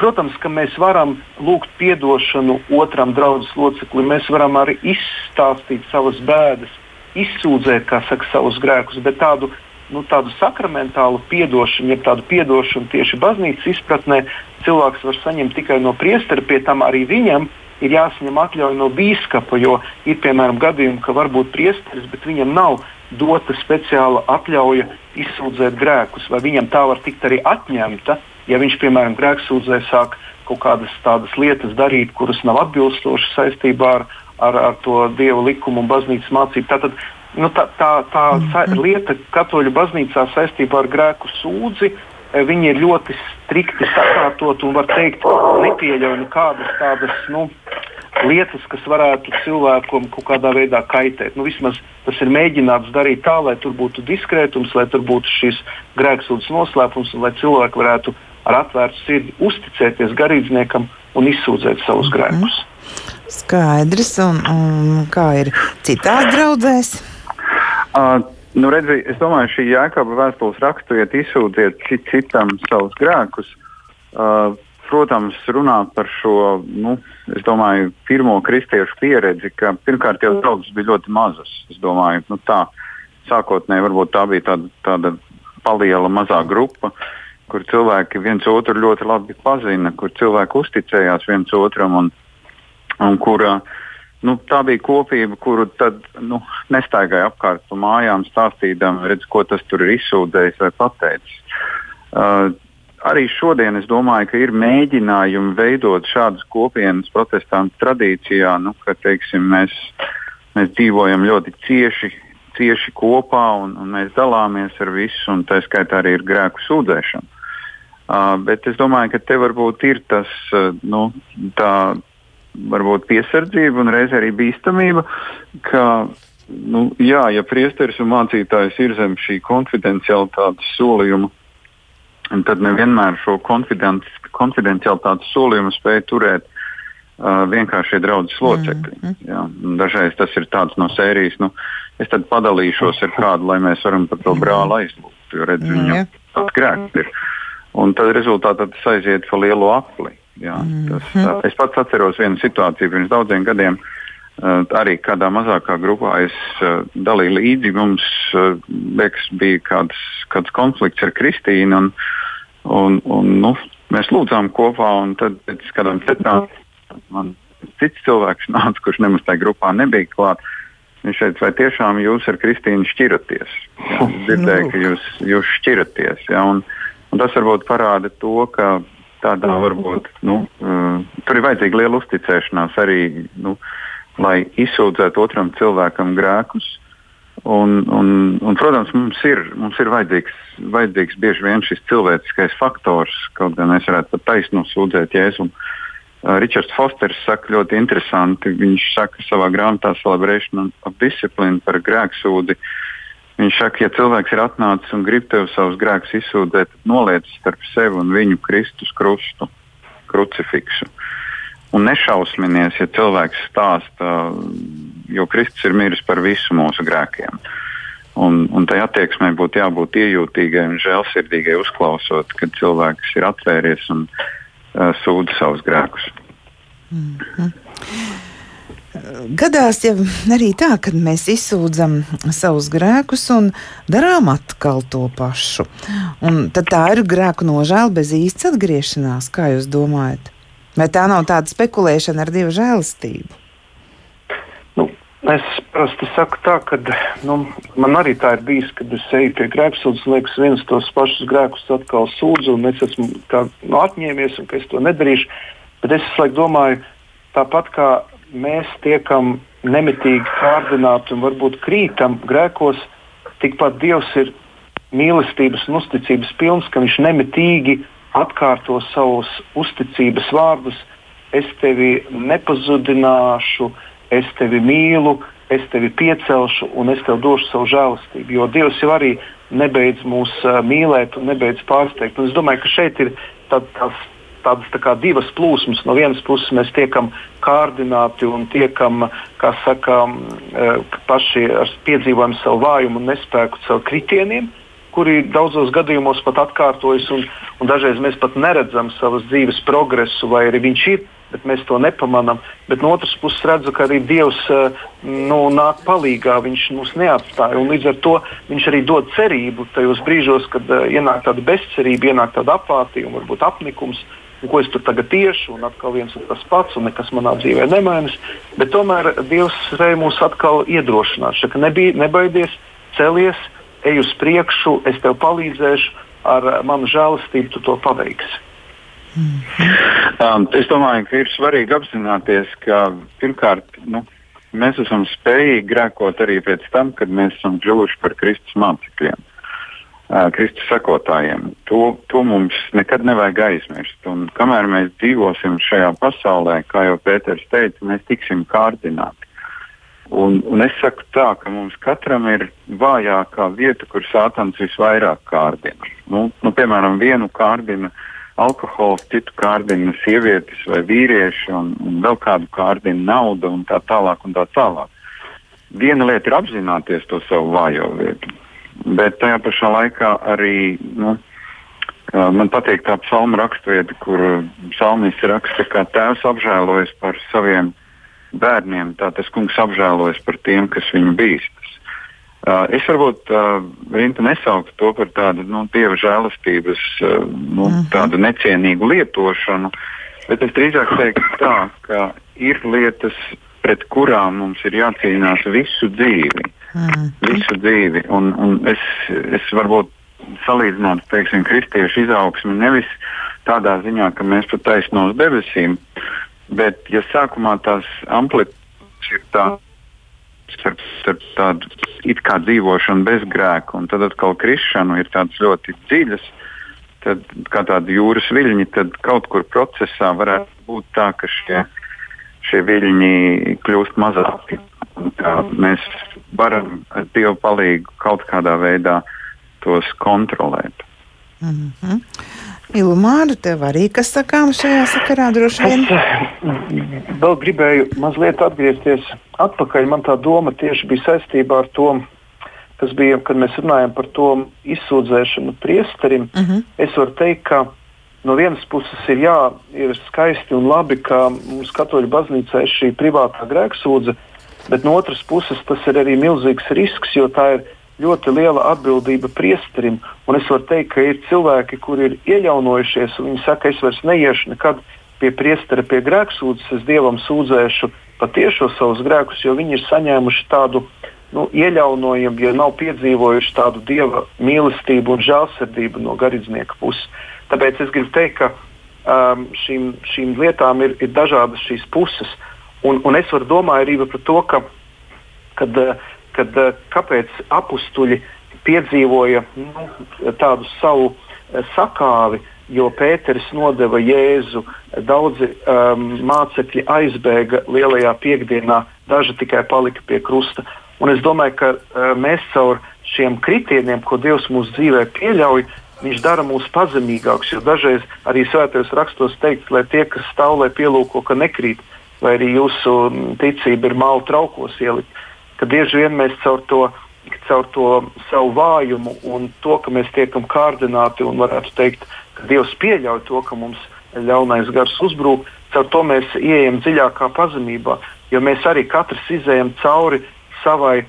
protams, ka mēs varam lūgt atdošanu otram draudzes loceklim, mēs varam arī izstāstīt savas bēdas, izsūdzēt, kā saka, savus grēkus, bet tādu, nu, tādu sakramentālu atdošanu, jeb tādu atdošanu tieši baznīcas izpratnē, cilvēks var saņemt tikai no priestera, pie tam arī viņam ir jāsaņem atļauja no biskupa, jo ir piemēram gadījumi, ka var būt priesteris, bet viņam nav dota speciāla atļauja izsūdzēt grēkus, vai viņam tā var tikt arī atņemta, ja viņš, piemēram, grēksūdzē sāk kaut kādas tādas lietas darīt, kuras nav atbilstošas saistībā ar, ar, ar to dievu likumu un baznīcas mācību. Tātad, nu, tā, tā, tā mm -hmm. lieta katoļu baznīcā saistībā ar grēku sūdzi Eh, viņi ir ļoti strikti sakārtot un, var teikt, nepieļauj nekādas tādas nu, lietas, kas varētu cilvēkam kaut kādā veidā kaitēt. Nu, vismaz tas ir mēģināts darīt tā, lai tur būtu diskrētums, lai tur būtu šis grēksūdzes noslēpums un lai cilvēki varētu ar atvērtu sirdi uzticēties garīdzniekam un izsūdzēt savus mm -hmm. grēkus. Skaidrs, un, un kā ir citās draudzēs? Uh, Nu, redzi, es domāju, šī jēkaba vēstules raksturiet, izsūtiet cit, citam savus grēkus. Uh, protams, runā par šo, nu, domāju, pirmo kristiešu pieredzi, ka pirmkārt jau draudzes bija ļoti mazas. Es domāju, nu, tā sākotnēji varbūt tā bija tāda, tāda paliela mazā grupa. kur cilvēki viens otru ļoti labi pazina, kur cilvēki uzticējās viens otram un, un kur nu, tā bija kopība, kuru tad nu, nestaigāja apkārt pa mājām, stāstīdam, redz, ko tas tur ir izsūdzējis vai pateicis. Uh, arī šodien es domāju, ka ir mēģinājumi veidot šādas kopienas protestantu tradīcijā, nu, ka teiksim, mēs, mēs dzīvojam ļoti cieši, cieši kopā un, un mēs dalāmies ar visu, un tā skaitā arī ir grēku sūdzēšana. Uh, bet es domāju, ka te varbūt ir tas, uh, nu, tā varbūt piesardzība un reizē arī bīstamība, ka, nu, jā, ja priesteris un mācītājs ir zem šī konfidencialitātes solījuma, tad nevienmēr šo konfidencialitātes solījumu spēj turēt uh, vienkāršie draudzes locekļi. Mm -hmm. Jā, dažreiz tas ir tāds no sērijas, nu, es tad padalīšos ar kādu, lai mēs varam par to brāli aizlūgt, jo redz, viņam mm -hmm. tāds grēks ir. Un tad rezultātā tas aiziet pa lielu apli. Jā, tas, mm -hmm. Es pats atceros vienu situāciju pirms daudziem gadiem. Uh, arī kādā mazākā grupā es uh, dalīju līdzi. Mums uh, liekas, bija kāds, kāds konflikts ar Kristīnu. Un, un, un, nu, mēs lūdzām kopā, un tad pēc kādām citām man cits cilvēks nāca, kurš nemaz tajā grupā nebija klāts. Viņš teica, vai tiešām jūs ar Kristīnu šķiraties? Jā, es dzirdēju, ka jūs, jūs šķiraties. Jā, un, un tas varbūt parāda to, ka tādā varbūt nu, uh, tur ir vajadzīga liela uzticēšanās arī, nu, lai izsūdzētu otram cilvēkam grēkus. Un, un, un, protams, mums ir, mums ir vajadzīgs, vajadzīgs bieži vien šis cilvēciskais faktors, kaut gan mēs varētu pat taisnu sūdzēt Jēzumu. Uh, Ričards Fosters saka ļoti interesanti. Viņš saka savā grāmatā Celebration of Discipline par grēksūdi. Uh, Viņš saka, ja cilvēks ir atnācis un grib tev savus grēkus izsūdzēt, noliec starp sevi un viņu Kristus krustu, krucifiksu. Un nešausminies, ja cilvēks stāsta, jo Kristus ir miris par visu mūsu grēkiem. Un, un tai attieksmei būtu jābūt iejūtīgai un žēlsirdīgai, uzklausot, kad cilvēks ir atvēries un uh, sūdz savus grēkus. Mm -hmm. Gadās jau arī tā, ka mēs izsūdzam savus grēkus un darām atkal to pašu. Un tad tā ir grēku nožēla bez īstas atgriešanās, kā jūs domājat? Vai tā nav tāda spekulēšana ar dievu žēlastību? Nu, es parasti saku tā, ka nu, man arī tā ir bijis, kad es eju pie grēksūdzes, liekas, viens tos pašus grēkus atkal sūdzu, un es esmu tā, nu, atņēmies, un ka es to nedarīšu. Bet es domāju, tāpat kā mēs tiekam nemitīgi kārdināti un varbūt krītam grēkos, tikpat Dievs ir mīlestības un uzticības pilns, ka Viņš nemitīgi atkārto savus uzticības vārdus. Es tevi nepazudināšu, es tevi mīlu, es tevi piecelšu un es tev došu savu žēlastību. Jo Dievs jau arī nebeidz mūs mīlēt un nebeidz pārsteigt. Un es domāju, ka šeit ir tā, tās tādas tā kā divas plūsmas. No vienas puses mēs tiekam kārdināti un tiekam, kā saka, e, paši piedzīvojam savu vājumu un nespēku caur kritieniem, kuri daudzos gadījumos pat atkārtojas, un, un dažreiz mēs pat neredzam savas dzīves progresu, vai arī viņš ir, bet mēs to nepamanām. Bet no otras puses redzu, ka arī Dievs e, nu, nāk palīdzīgā, viņš mūs neatstāja, un līdz ar to viņš arī dod cerību tajos brīžos, kad uh, ienāk tāda bezcerība, ienāk tāda apātija un varbūt apnikums. Uh, ko es tur tagad tiešu, un atkal viens un tas pats, un nekas manā dzīvē nemainas. Bet tomēr Dievs spēja mūs atkal iedrošināt. Šaka, nebija, nebaidies, celies, ej uz priekšu, es tev palīdzēšu, ar manu žēlastību tu to paveiksi. Mm um, es domāju, ka ir svarīgi apzināties, ka pirmkārt nu, mēs esam spējīgi grēkot arī pēc tam, kad mēs esam kļuvuši par Kristus mācekļiem. Kristus sekotājiem. To, to mums nekad nevajag aizmirst. Un kamēr mēs dzīvosim šajā pasaulē, kā jau Pēters teica, mēs tiksim kārdināti. Un, un es saku tā, ka mums katram ir vājākā vieta, kur sātans visvairāk kārdina. Nu, nu, piemēram, vienu kārdina alkohols, citu kārdina sievietes vai vīrieši, un, un vēl kādu kārdina nauda un tā tālāk. Un tā tālāk. Viena lieta ir apzināties to savu vājo vietu bet tajā pašā laikā arī nu, man patīk tā psalma raksturvieta, kur psalmis raksta, ka tēvs apžēlojas par saviem bērniem, tā tas kungs apžēlojas par tiem, kas viņu bīstas. Uh, es varbūt uh, nesauktu to par tādu nu, dieva žēlastības uh, nu, -huh. tādu necienīgu lietošanu, bet es drīzāk teiktu tā, ka ir lietas, pret kurām mums ir jācīnās visu dzīvi. Uh -huh. Visu dzīvi. Un, un es, es varbūt salīdzinātu, teiksim, kristiešu izaugsmi nevis tādā ziņā, ka mēs pat taisno uz debesīm, bet ja sākumā tās amplitūdas ir tādas starp, starp tādu it kā dzīvošanu bez grēka un tad atkal krišanu ir tādas ļoti dziļas, tad kā tādi jūras viļņi, tad kaut kur procesā varētu būt tā, ka šie, šie viļņi kļūst mazāki. Mēs varam ar Dievu palīdzību kaut kādā veidā tos kontrolēt. Mm -hmm. Ilmāra, tev arī kas sakām šajā sakarā droši vien? Es eh, vēl gribēju mazliet atgriezties atpakaļ. Man tā doma tieši bija saistībā ar to, kas bija, kad mēs runājam par to izsūdzēšanu priesterim. Uh mhm. -huh. Es varu teikt, ka no vienas puses ir, jā, ir skaisti un labi, ka mums katoļu baznīcā ir šī privātā grēksūdze, bet no otras puses tas ir arī milzīgs risks, jo tā ir ļoti liela atbildība priesterim. Un es varu teikt, ka ir cilvēki, kuri ir iejaunojušies, un viņi saka, es vairs neiešu nekad pie priestera, pie grēksūdzes, es dievam sūdzēšu patiešo savus grēkus, jo viņi ir saņēmuši tādu nu, iejaunojumu, ja nav piedzīvojuši tādu dieva mīlestību un žēlsirdību no garīdznieka puses. Tāpēc es gribu teikt, ka um, šīm, šīm lietām ir, ir dažādas šīs puses. Un, un es domāt arī par to, ka kad, uh, kad, eh, kāpēc apstuļi piedzīvoja nu, tādu savu eh, sakāvi, jo Pēters nodeva Jēzu, daudzi um, mācekļi aizbēga lielajā piekdienā, daži tikai palika pie krusta. Un es domāju, ka uh, mēs caur šiem kritieniem, ko Dievs mūsu dzīvē pieļauj, Viņš dara mūs pazemīgākus, jo dažreiz arī svētajos rakstos teikts, lai tie, kas stāv, lai pielūko, ka nekrīt, vai arī jūsu ticība ir māla traukos ielikt ka bieži vien mēs caur to, caur to savu vājumu un to, ka mēs tiekam kārdināti un varētu teikt, ka Dievs pieļauj to, ka mums ļaunais gars uzbrūk, caur to mēs ieejam dziļākā pazemībā, jo mēs arī katrs izējam cauri savai,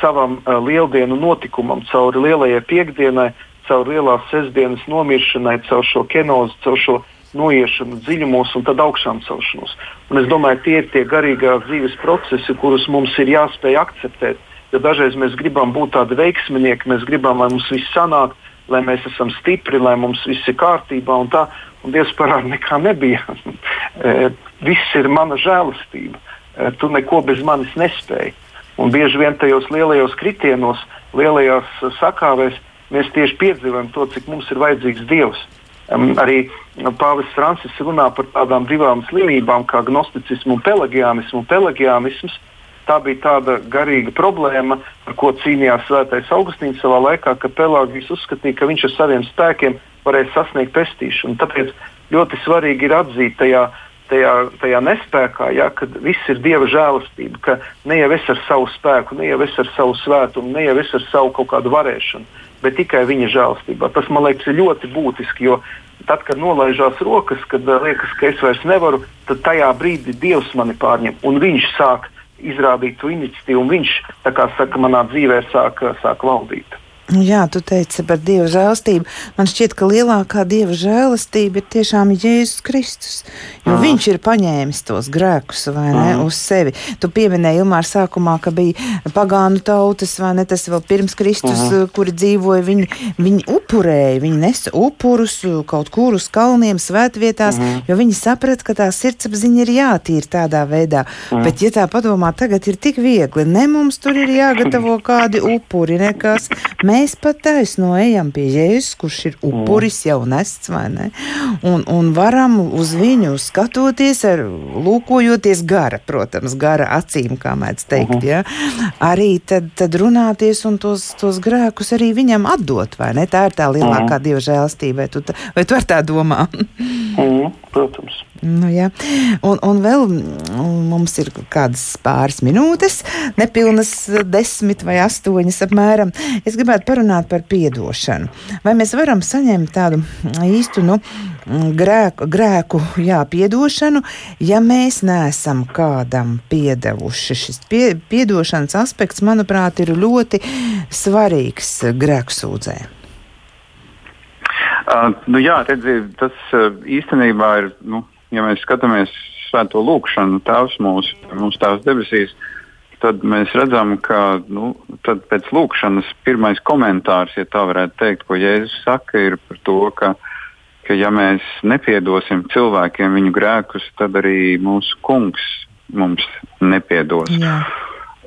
savam lieldienu notikumam, cauri lielajai piekdienai, caur lielās sestdienas nomiršanai, caur šo kenozu, caur šo noiešanu dziļumos un tad augšām celšanos. Un es domāju, tie ir tie garīgās dzīves procesi, kurus mums ir jāspēj akceptēt. Jo dažreiz mēs gribam būt tādi veiksminieki, mēs gribam, lai mums viss sanāk, lai mēs esam stipri, lai mums viss ir kārtībā un tā. Un Dievs parāda, nekā nebija. E, viss ir mana žēlastība. E, tu neko bez manis nespēji. Un bieži vien tajos lielajos kritienos, lielajās sakāvēs mēs tieši piedzīvojam to, cik mums ir vajadzīgs Dievs. Um, arī Pāvests Francis runā par tādām divām slimībām kā gnosticismu un pelagianismu. Pelagianisms tā bija tāda garīga problēma, ar ko cīnījās Svētais Augustīns savā laikā, ka Pelāgijs uzskatīja, ka viņš ar saviem spēkiem varēs sasniegt pestīšanu. Tāpēc ļoti svarīgi ir atzīt tajā, tajā, tajā nespējā, ja, kad viss ir Dieva žēlastība, ka ne jau es ar savu spēku, ne jau es ar savu svētumu, ne jau es ar savu kaut kādu varēšanu bet tikai viņa žēlstībā. Tas man liekas ļoti būtiski, jo tad, kad nolaižās rokas, kad uh, liekas, ka es vairs nevaru, tad tajā brīdī Dievs mani pārņem un viņš sāk izrādīt to iniciatīvu, un viņš, kā saka, manā dzīvē sāk, sāk valdīt. Jā, tu teici par Dieva žēlastību. Man šķiet, ka lielākā Dieva žēlastība ir tiešām Jēzus Kristus. Jo Aha. viņš ir paņēmis tos grēkus ne, Aha. uz sevi. Tu pieminēji Ilmāra sākumā, ka bija pagānu tautas, vai ne tas vēl pirms Kristus, Aha. kuri dzīvoja. Viņi, viņi upurēja, viņi nesa upurus kaut kur uz kalniem, svētvietās, Aha. jo viņi saprata, ka tā sirdsapziņa ir jātīra tādā veidā. Aha. Bet, ja tā padomā, tagad ir tik viegli, ne mums tur ir jāgatavo kādi upuri, nekas. Mēs mēs pat taisno ejam pie Jēzus, kurš ir upuris jau nests, vai ne? Un, un varam uz viņu skatoties, ar, lūkojoties gara, protams, gara acīm, kā mēdz teikt, uh -huh. ja? arī tad, tad runāties un tos, tos grēkus arī viņam atdot, vai ne? Tā ir tā lielākā uh -huh. dieva žēlastība, vai tu, vai tu ar tā domā? Mm, protams. Nu, jā. un, un vēl mums ir kādas pāris minūtes, nepilnas desmit vai astoņas apmēram. Es gribētu parunāt par piedošanu. Vai mēs varam saņemt tādu īstu nu, grēku, grēku jā, piedošanu, ja mēs neesam kādam piedevuši? Šis pie, piedošanas aspekts, manuprāt, ir ļoti svarīgs grēku sūdzē. Uh, nu jā, redziet, tas uh, īstenībā ir, nu, ja mēs skatāmies svēto lūkšanu, Tēvs mūsu, mūsu Tēvs debesīs, tad mēs redzam, ka nu, pēc lūkšanas pirmais komentārs, ja tā varētu teikt, ko Jēzus saka, ir par to, ka, ka ja mēs nepiedosim cilvēkiem viņu grēkus, tad arī mūsu kungs mums nepiedos. Jā.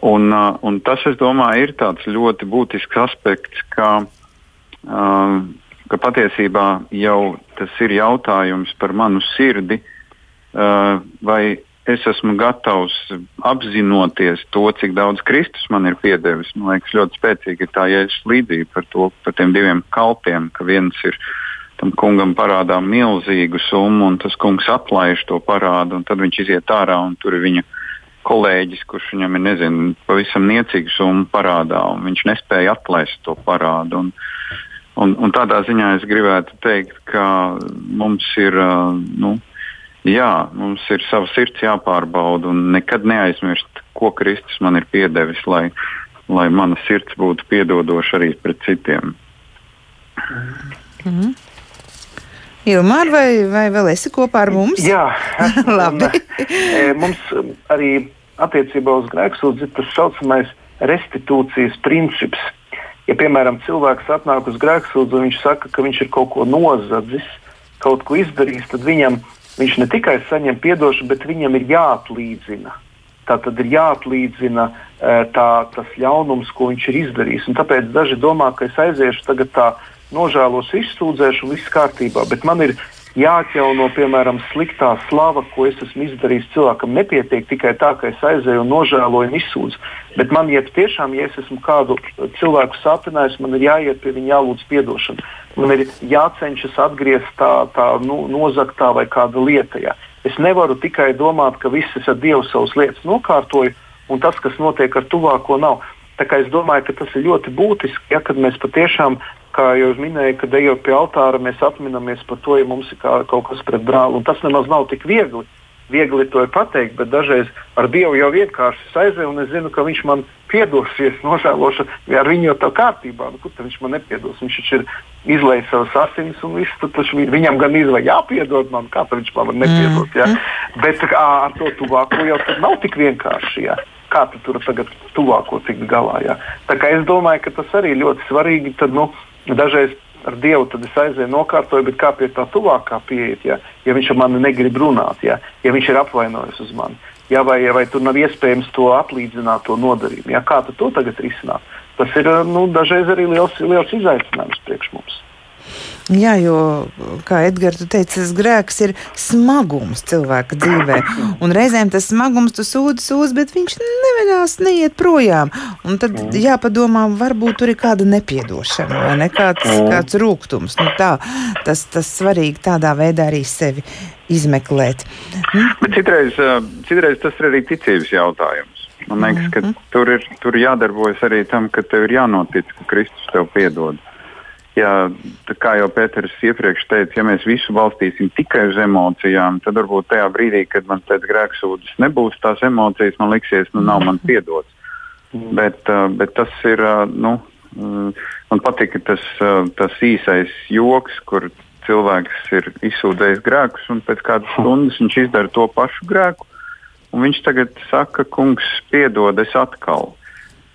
Un, un tas, es domāju, ir tāds ļoti būtisks aspekts, ka ka patiesībā jau tas ir jautājums par manu sirdi, vai es esmu gatavs apzinoties to, cik daudz Kristus man ir piedevis. Man liekas, ļoti spēcīga ir tā jēzus līdzība par, to, par tiem diviem kalpiem, ka viens ir tam kungam parādā milzīgu summu, un tas kungs atlaiž to parādu, un tad viņš iziet ārā, un tur ir viņa kolēģis, kurš viņam ir nezinu, pavisam niecīgu summu parādā, un viņš nespēja atlaist to parādu. Un, Un, un tādā ziņā es gribētu teikt, ka mums ir, nu, jā, mums ir sava sirds jāpārbauda un nekad neaizmirst, ko Kristus man ir piedevis, lai, lai mana sirds būtu piedodoša arī pret citiem. Mm. Ilmār, vai, vai vēl esi kopā ar mums? Jā, labi. Un, mums arī attiecībā uz grēksūdzi ir tas saucamais restitūcijas princips ja, piemēram, cilvēks atnāk uz grēksūdzu un viņš saka, ka viņš ir kaut ko nozadzis, kaut ko izdarījis, tad viņam viņš ne tikai saņem atdošanu, bet viņam ir jāatlīdzina. Tā tad ir jāatlīdzina eh, tā, tas ļaunums, ko viņš ir izdarījis. Un tāpēc daži domā, ka es aiziešu tagad tā nožēlos, izsūdzēšu, viss kārtībā. Bet man ir jāatjauno, piemēram, sliktā slava, ko es esmu izdarījis cilvēkam. Nepietiek tikai tā, ka es aizēju un nožēloju un izsūdzu. Bet man, ja tiešām, ja es esmu kādu cilvēku sāpinājis, man ir jāiet pie viņa, jālūdz atdošanu. Man ir jācenšas atgriezt tā, tā nu, nozaktā vai kāda lieta. Jā. Es nevaru tikai domāt, ka viss ir ar Dievu savas lietas nokārtoju, un tas, kas notiek ar tuvāko, nav. Tā kā es domāju, ka tas ir ļoti būtiski, ja mēs patiešām kā jau minēju, kad ejot pie altāra, mēs atminamies par to, ja mums ir kā, kaut kas pret brāli. Un tas nemaz nav tik viegli. Viegli to ir pateikt, bet dažreiz ar Dievu jau vienkārši aizēju, un es zinu, ka Viņš man piedosies, nožēlošu, ja ar viņu jau tā kārtībā. Nu, kur viņš man nepiedos? Viņš taču ir izlaiž savas asinis, un viss, taču viņam gan izlaiž jāpiedod man, kā viņš man var nepiedot. Ja? Mm. Bet kā, ar to tuvāko jau nav tik vienkārši. Ja? Kā tu tur tagad tuvāko tikt galā? Ja? Tā kā es domāju, ka tas arī ļoti svarīgi. Tad, nu, Dažreiz ar Dievu tad es aizēju nokārtoju, bet kā pie tā tuvākā pieiet, ja, ja viņš ar mani negrib runāt, ja, ja viņš ir apvainojis uz mani, ja, vai, vai tur nav iespējams to atlīdzināt, to nodarījumu. Ja, kā to tagad risināt? Tas ir nu, dažreiz arī liels, liels izaicinājums priekš mums. Jā, jo, kā Edgars teica, tas grēks ir smagums cilvēka dzīvē. Un reizēm tas smagums tu sūdzi, sūdzi, bet viņš nevēlas neiet projām. Un tad mm. jāpadomā, varbūt tur ir kāda nepiedošana vai ne, kāds, mm. kāds rūkums. Nu, tā, tas, tas svarīgi tādā veidā arī sevi izmeklēt. Mm. Bet citreiz, citreiz tas ir arī ticības jautājums. Man liekas, ka -hmm. tur ir tur jādarbojas arī tam, ka tev ir jānotic, ka Kristus tev piedod. Mm ja, kā jau Pēters iepriekš teica, ja mēs visu balstīsim tikai uz emocijām, tad varbūt tajā brīdī, kad man pēc grēksūdzes nebūs tās emocijas, man liksies, nu nav man piedots. Mm. Bet, uh, bet tas ir, uh, nu, uh, man patika tas, uh, tas īsais joks, kur cilvēks ir izsūdzējis grēkus, un pēc kādas stundas viņš izdara to pašu grēku. Viņš tagad saka, kungs, piedod, es atkal.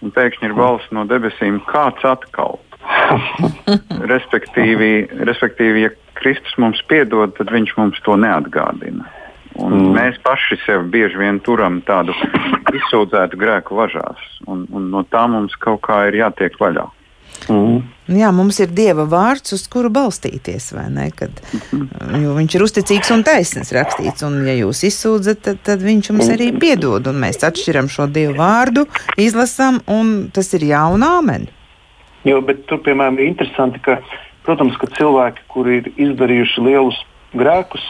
Un pēkšņi ir balss no debesīm, kāds atkal? respektīvi, respektīvi, ja Kristus mums piedod, tad viņš mums to neatgādina. Un mm. Mēs paši sev bieži vien turam tādu izsūdzētu grēku važās, un, un no tā mums kaut kā ir jātiek vaļā. Mm. Jā, mums ir Dieva vārds, uz kuru balstīties, vai ne? Kad, jo viņš ir uzticīgs un taisnīgs rakstīts, un ja jūs izsūdzat, tad, tad viņš jums arī piedod, un mēs atšķiram šo Dieva vārdu, izlasām, un tas ir jauna āmeni. Jo, bet tur, piemēram, ir interesanti, ka, protams, ka cilvēki, kuri ir izdarījuši lielus grēkus,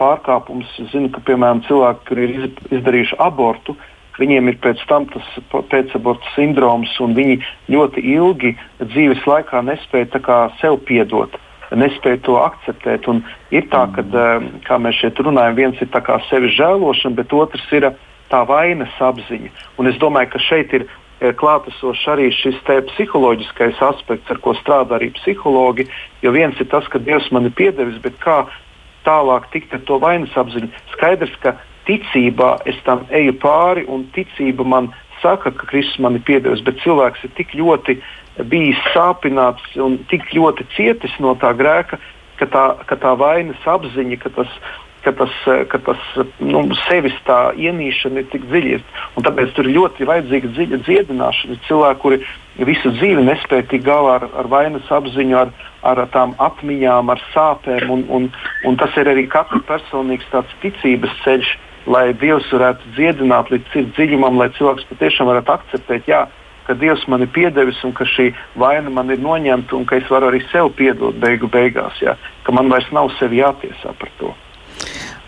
pārkāpumus. Es zinu, ka piemēram cilvēki, kuri ir izdarījuši abortu, viņiem ir pēc tam tas pēcaborta sindroms, un viņi ļoti ilgi dzīves laikā nespēja kā, sev piedot. Nespēja to akceptēt. Un ir tā, ka, mm. kā mēs šeit runājam, viens ir sevi žēlošana, bet otrs ir tā vainas apziņa. Un es domāju, ka šeit ir klātesošs arī šis psiholoģiskais aspekts, ar ko strādā arī psihologi. Jo viens ir tas, ka Dievs man ir piedevis, bet kā tālāk tikt ar to vainas apziņu? Skaidrs, ka ticībā es tam eju pāri, un ticība man saka, ka Kristus man ir piedevis, bet cilvēks ir tik ļoti bijis sāpināts un tik ļoti cietis no tā grēka, ka tā, ka tā vainas apziņa, ka tas ka tas, ka tas nu, sevis tā ienīšana ir tik dziļa. Un tāpēc tur ļoti vajadzīga dziļa dziedināšana. Cilvēki, kuri visu dzīvi nespēja tikt galā ar, ar vainas apziņu, ar, ar tām atmiņām, ar sāpēm. Un, un, un tas ir arī katra personīgs ticības ceļš, lai Dievs varētu dziedināt līdz dziļumam, lai cilvēks patiešām varētu akceptēt. Jā, ka Dievs man ir piedevis un ka šī vaina man ir noņemta un ka es varu arī sev piedot beigu beigās, jā, ka man vairs nav sevi jātiesā par to.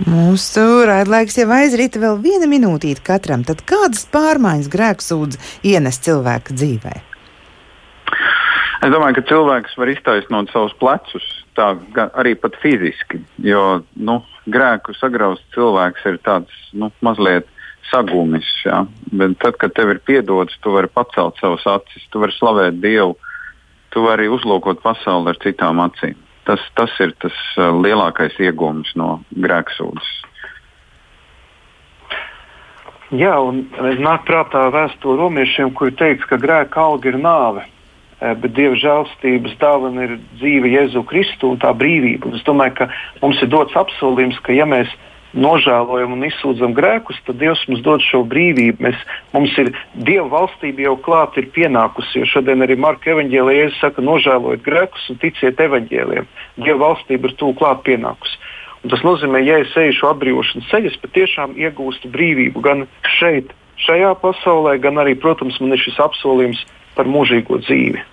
Mūsu raidlaiks jau aizrita vēl viena minūtīte katram. Tad kādas pārmaiņas grēksūdz ienes cilvēka dzīvē? Es domāju, ka cilvēks var iztaisnot savus plecus, tā arī pat fiziski. Jo nu, grēku sagrauzt cilvēks ir tāds nu, mazliet sagumis. Ja? Bet tad, kad tev ir piedots, tu vari pacelt savus acis, tu vari slavēt Dievu, tu vari uzlūkot pasauli ar citām acīm. Tas, tas ir tas uh, lielākais iegūms no grēksūdzes. Jā, un nāk prātā vēsture romiešiem, kuri teica, ka grēka alga ir nāve, eh, bet dieva žēlstības dāvana ir dzīve Jēzu Kristu un tā brīvība. Un es domāju, ka mums ir dots apsolījums, ka ja mēs nožēlojam un izsūdzam grēkus, tad Dievs mums dod šo brīvību. Mēs, mums ir Dieva valstība jau klāt ir pienākusi. Jo šodien arī Marka evanģēlē Jēzus saka, nožēlojiet grēkus un ticiet evanģēliem. Dieva valstība ir tūlīt klāt pienākusi. Un tas nozīmē, ja es eju šo atbrīvošanas ceļu, es patiešām iegūstu brīvību gan šeit, šajā pasaulē, gan arī, protams, man ir šis apsolījums par mūžīgo dzīvi.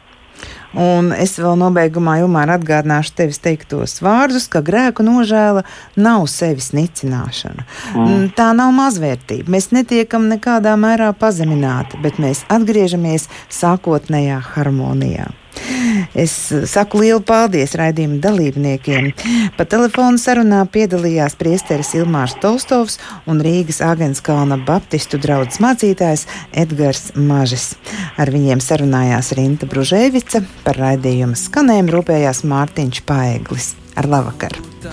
Un es vēl nobeigumā Ilmāra atgādināšu tevis teiktos vārdus, ka grēku nožēla nav sevis nicināšana. Mm. Tā nav mazvērtība. Mēs netiekam nekādā mērā pazemināti, bet mēs atgriežamies sākotnējā harmonijā. Es saku lielu paldies raidījuma dalībniekiem. Pa telefonu sarunā piedalījās priesteris Ilmārs Tolstovs un Rīgas Agenskalna Baptistu draugs mācītājs Edgars Mažis. Ar viņiem sarunājās Rinta Bružēvica, par raidījumu skanējumu rūpējās Mārtiņš Paeglis. Ar labvakaru!